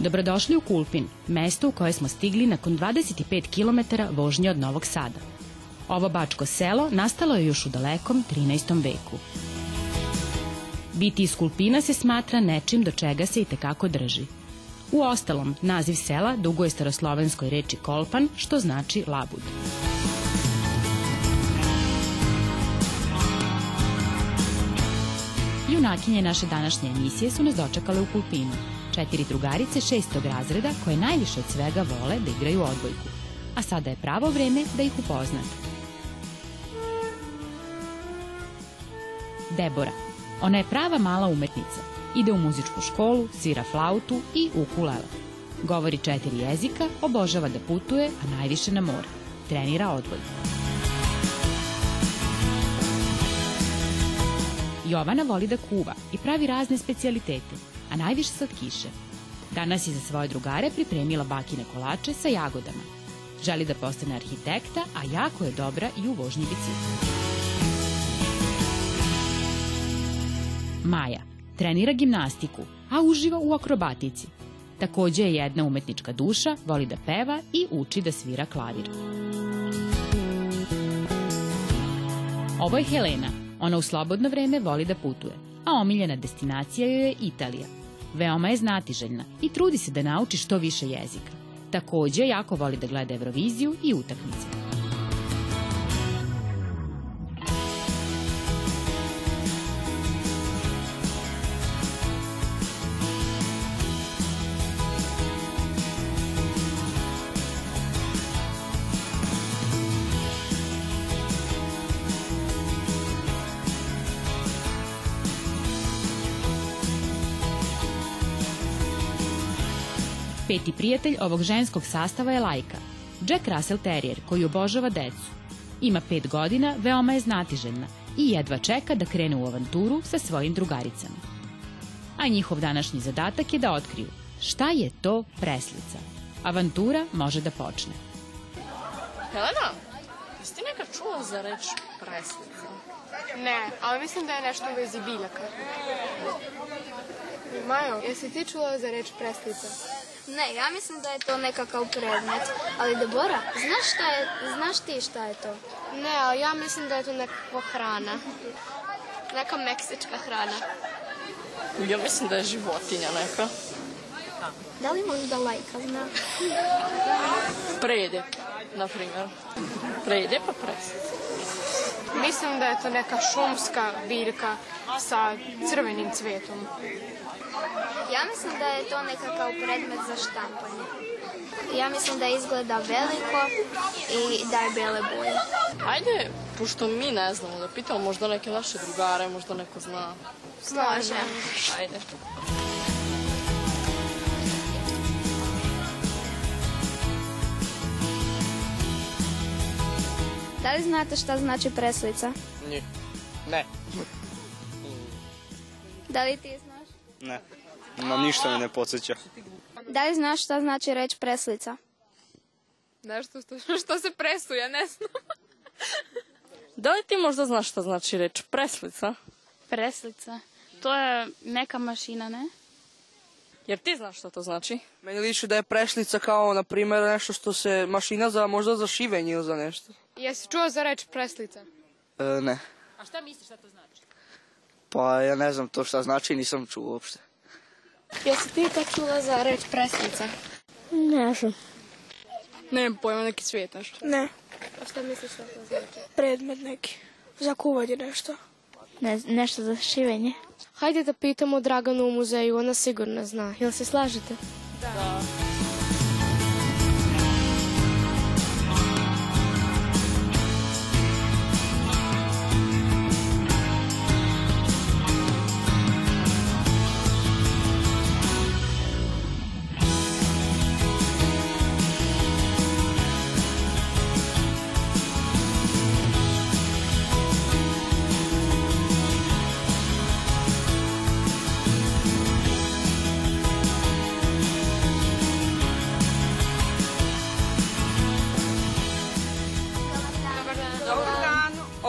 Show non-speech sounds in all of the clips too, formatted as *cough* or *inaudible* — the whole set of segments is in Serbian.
Dobrodošli u Kulpin, mesto u koje smo stigli nakon 25 km vožnje od Novog Sada. Ovo bačko selo nastalo je još u dalekom 13. veku. Biti iz Kulpina se smatra nečim do čega se i tekako drži. U ostalom, naziv sela duguje staroslovenskoj reči Kolpan, što znači labud. Junakinje naše današnje emisije su nas dočekale u Kulpinu. Četiri drugarice šestog razreda koje najviše od svega vole da igraju odbojku. A sada je pravo vreme da ih upoznate. Debora. Ona je prava mala umetnica. Ide u muzičku školu, svira flautu i ukulele. Govori četiri jezika, obožava da putuje, a najviše na more. Trenira odbojku. Jovana voli da kuva i pravi razne specijalitete, a najviše slatkiše. Danas je za svoje drugare pripremila bakine kolače sa jagodama. Želi da postane arhitekta, a jako je dobra i u vožnji bicikla. Maja trenira gimnastiku, a uživa u akrobatici. Takođe je jedna umetnička duša, voli da peva i uči da svira klavir. Ovo je Helena. Ona u slobodno vreme voli da putuje, a omiljena destinacija joj je Italija. Veoma je znatiželjna i trudi se da nauči što više jezika. Takođe, jako voli da gleda Euroviziju i utakmice. Peti prijatelj ovog ženskog sastava je Lajka, Jack Russell Terrier koji obožava decu. Ima pet godina, veoma je znatiželjna i jedva čeka da krene u avanturu sa svojim drugaricama. A njihov današnji zadatak je da otkriju šta je to preslica. Avantura može da počne. Helena, jesi ti nekad čula za reč preslica? Ne, ali mislim da je nešto u vezi biljaka. Majo, jesi ti čula za reč preslica? Ne, ja mislim da je to nekakav predmet. Ali Debora, znaš šta je, znaš ti šta je to? Ne, ali ja mislim da je to nekakva hrana. Neka meksička hrana. Ja mislim da je životinja neka. Da li možda lajka zna? Prede, na primjer. Prede pa preslica. Mislim da je to neka šumska biljka sa crvenim cvetom. Ja mislim da je to nekakav predmet za štampanje. Ja mislim da izgleda veliko i da je bele boje. Ajde, pošto mi ne znamo, da pitamo možda neke naše drugare, možda neko zna. Slažem. Ajde. Da li znate šta znači preslica? Njih. Ne. Da li ti znaš? Ne. Na ništa me ne podsjeća. Da li znaš šta znači reč preslica? Nešto što, što se presuje, ne znam. Da li ti možda znaš šta znači reč preslica? Preslica. To je neka mašina, ne? Jer ti znaš šta to znači? Meni liči da je prešlica kao, na primjer, nešto što se mašina za možda za šivenje ili za nešto. Jesi čuo za reč preslica? E, ne. A šta misliš šta to znači? Pa ja ne znam to šta znači, nisam čuo uopšte. Jesi ti to čula za reč preslica? Ne znam. Nemam pojma, neki cvijet nešto. Ne, A šta misliš šta to znači? predmet neki. Za kuvanje nešto. Ne, nešto za šivenje. Hajde da pitamo Draganu u muzeju, ona sigurno zna. Jel se slažete? Dobar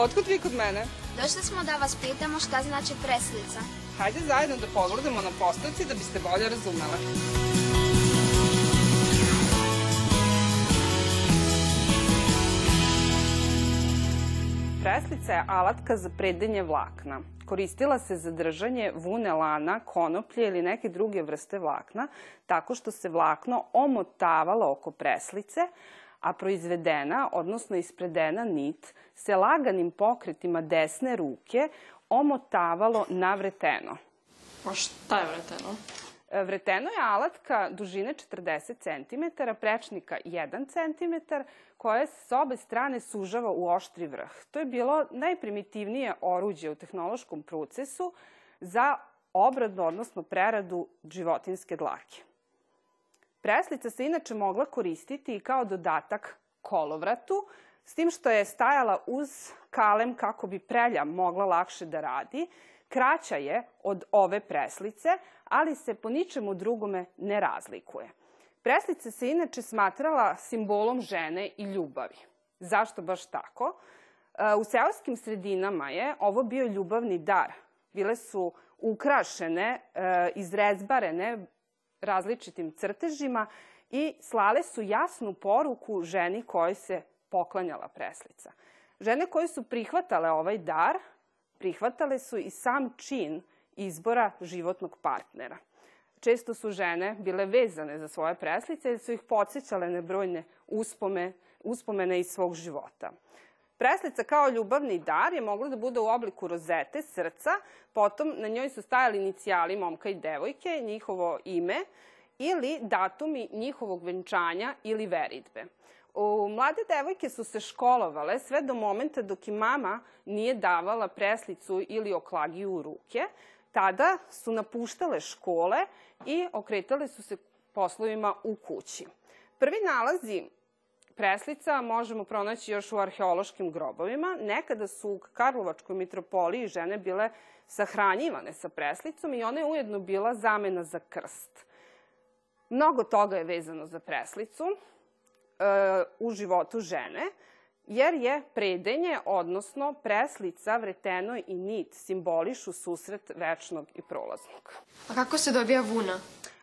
Otkud vi kod mene? Došli smo da vas pitamo šta znači preslica. Hajde zajedno da pogledamo na postavci da biste bolje razumela. Preslica je alatka za predenje vlakna. Koristila se za držanje vune lana, konoplje ili neke druge vrste vlakna, tako što se vlakno omotavalo oko preslice, a proizvedena, odnosno ispredena nit, se laganim pokretima desne ruke omotavalo na vreteno. A šta je vreteno? Vreteno je alatka dužine 40 cm, prečnika 1 cm, koja se s obe strane sužava u oštri vrh. To je bilo najprimitivnije oruđe u tehnološkom procesu za obradu, odnosno preradu životinske dlake. Preslica se inače mogla koristiti i kao dodatak kolovratu, s tim što je stajala uz kalem kako bi prelja mogla lakše da radi. Kraća je od ove preslice, ali se po ničemu drugome ne razlikuje. Preslica se inače smatrala simbolom žene i ljubavi. Zašto baš tako? E, u seoskim sredinama je ovo bio ljubavni dar. Bile su ukrašene, e, izrezbarene različitim crtežima i slale su jasnu poruku ženi kojoj se poklanjala preslica. Žene koje su prihvatale ovaj dar, prihvatale su i sam čin izbora životnog partnera. Često su žene bile vezane za svoje preslice jer su ih podsjećale na brojne uspome, uspomene iz svog života. Preslica kao ljubavni dar je mogla da bude u obliku rozete, srca, potom na njoj su stajali inicijali momka i devojke, njihovo ime ili datumi njihovog venčanja ili veritbe. U mlade devojke su se školovale sve do momenta dok im mama nije davala preslicu ili oklagiju u ruke. Tada su napuštale škole i okretale su se poslovima u kući. Prvi nalazi preslica možemo pronaći još u arheološkim grobovima. Nekada su u Karlovačkoj mitropoliji žene bile sahranjivane sa preslicom i ona je ujedno bila zamena za krst. Mnogo toga je vezano za preslicu u životu žene, jer je predenje, odnosno preslica, vreteno i nit simbolišu susret večnog i prolaznog. A kako se dobija vuna?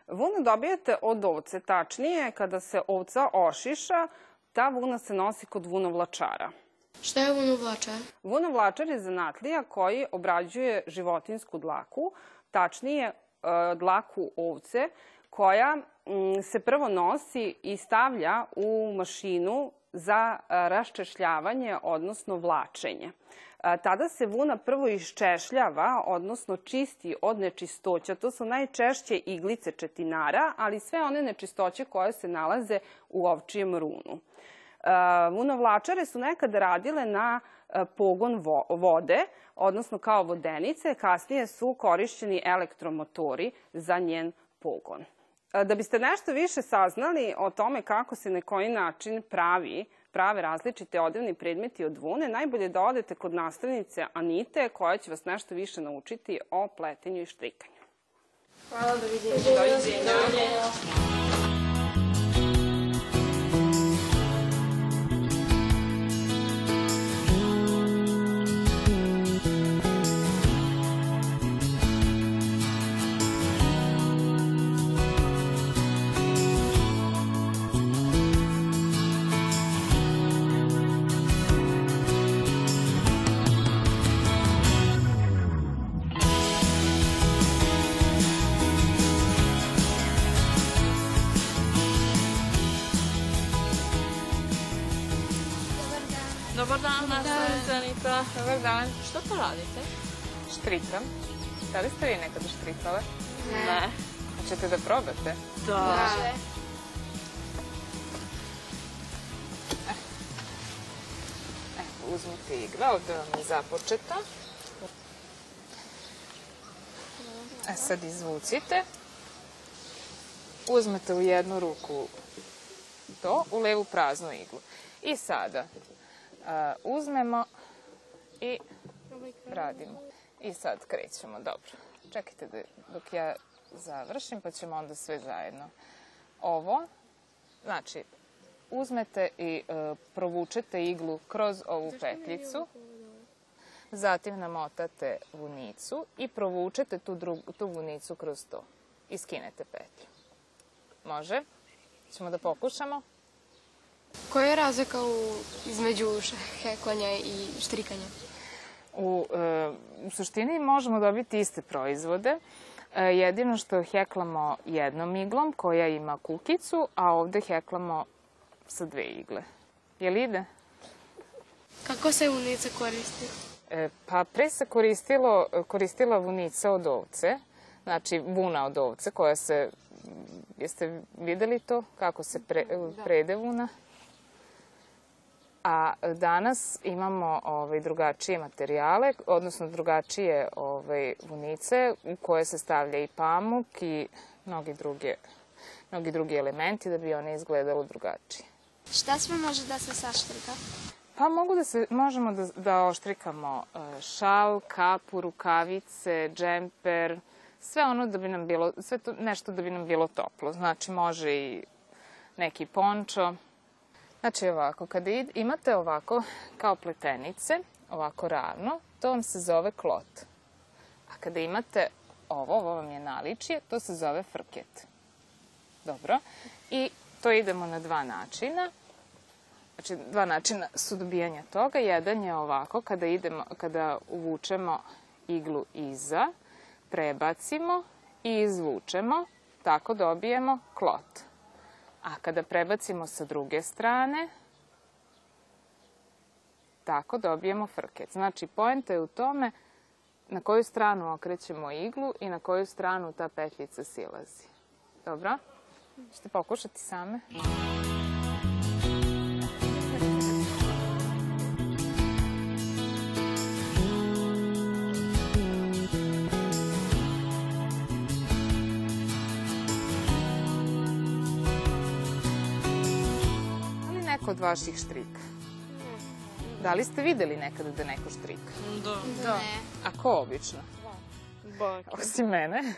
Vunu dobijate od ovce, tačnije kada se ovca ošiša, ta vuna se nosi kod vunovlačara. Šta je vunovlačar? Vunovlačar je zanatlija koji obrađuje životinsku dlaku, tačnije e, dlaku ovce, koja mm, se prvo nosi i stavlja u mašinu za raščešljavanje, odnosno vlačenje. Tada se vuna prvo iščešljava, odnosno čisti od nečistoća. To su najčešće iglice četinara, ali sve one nečistoće koje se nalaze u ovčijem runu. Vunovlačare su nekada radile na pogon vode, odnosno kao vodenice, kasnije su korišćeni elektromotori za njen pogon. Da biste nešto više saznali o tome kako se na koji način pravi, prave različite odevni predmeti od vune, najbolje da odete kod nastavnice Anite koja će vas nešto više naučiti o pletenju i štrikanju. Hvala, doviđenja. Doviđenja. Dobar nastavnica Anita. Dobar dan. Što to radite? Štricam. Da li ste vi nekada štricale? Ne. Hoćete da probate? Da. Evo, uzmite igla, ovde vam je započeta. E sad izvucite. Uzmete u jednu ruku to, u levu praznu iglu. I sada a, uzmemo i radimo. I sad krećemo, dobro. Čekajte da, dok ja završim, pa ćemo onda sve zajedno. Ovo, znači, uzmete i e, provučete iglu kroz ovu petljicu, zatim namotate vunicu i provučete tu, drugu, tu vunicu kroz to i skinete petlju. Može? Ćemo da pokušamo? Koja je razlika u, između heklanja i štrikanja? U, e, u suštini možemo dobiti iste proizvode, e, jedino što heklamo jednom iglom koja ima kukicu, a ovde heklamo sa dve igle. Jel ide? Kako se vunica koristi? E, pa pre se koristilo, koristila vunica od ovce, znači vuna od ovce koja se, jeste videli to kako se pre, prede vuna? A danas imamo ovaj, drugačije materijale, odnosno drugačije ovaj, vunice u koje se stavlja i pamuk i mnogi druge, mnogi drugi elementi da bi one izgledalo drugačije. Šta sve može da se saštrika? Pa mogu da se, možemo da, da oštrikamo e, šal, kapu, rukavice, džemper, sve ono da bi nam bilo, sve to nešto da bi nam bilo toplo. Znači može i neki pončo. Znači ovako, kada imate ovako kao pletenice, ovako ravno, to vam se zove klot. A kada imate ovo, ovo vam je naličije, to se zove frket. Dobro. I to idemo na dva načina. Znači, dva načina su dobijanja toga. Jedan je ovako, kada, idemo, kada uvučemo iglu iza, prebacimo i izvučemo, tako dobijemo klot. A kada prebacimo sa druge strane, tako dobijemo frket. Znači, poenta je u tome na koju stranu okrećemo iglu i na koju stranu ta petljica silazi. Dobro? Ćete pokušati same? Neko od vaših štrika? Da li ste videli nekada da neko štrika? Da. Da. A ko obično? Bake. Osim mene.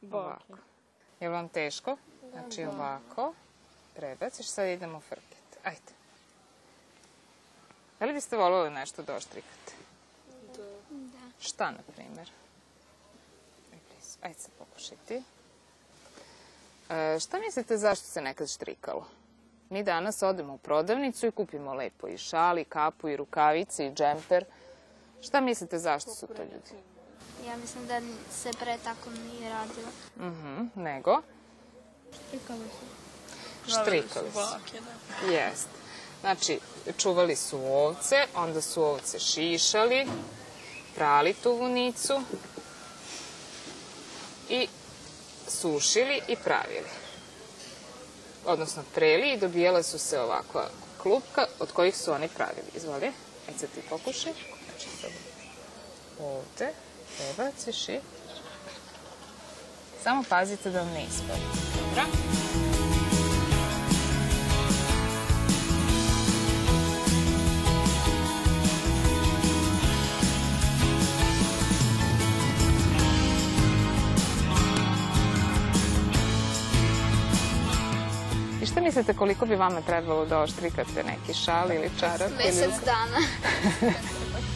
Bake. Ovako. Je li vam teško? Znači ovako. Prebaciš, sad idemo frket. Ajde. Da li biste voljeli nešto da oštrikate? Da. Šta, na primer? Ajde se pokušajte. E, šta mislite zašto se nekad štrikalo? Mi danas odemo u prodavnicu i kupimo lepo i šal, i kapu, i rukavice, i džemper. Šta mislite zašto su to ljudi? Ja mislim da se pre tako nije radilo. Mhm, nego? Štrikali su. Štrikali su. Bake, da. Jest. Znači, čuvali su ovce, onda su ovce šišali, prali tu vunicu i sušili i pravili. Odnosno, preli i dobijala su se ovakva klupka od kojih su oni pravili. Izvoli, ajde sad ti pokušaj. Znači, sad ovde prebaciš i samo pazite da vam ne ispali. Dobro? Šta mislite koliko bi vama trebalo da oštrikate neki šal ili čarap? Mesec ili... dana. *laughs*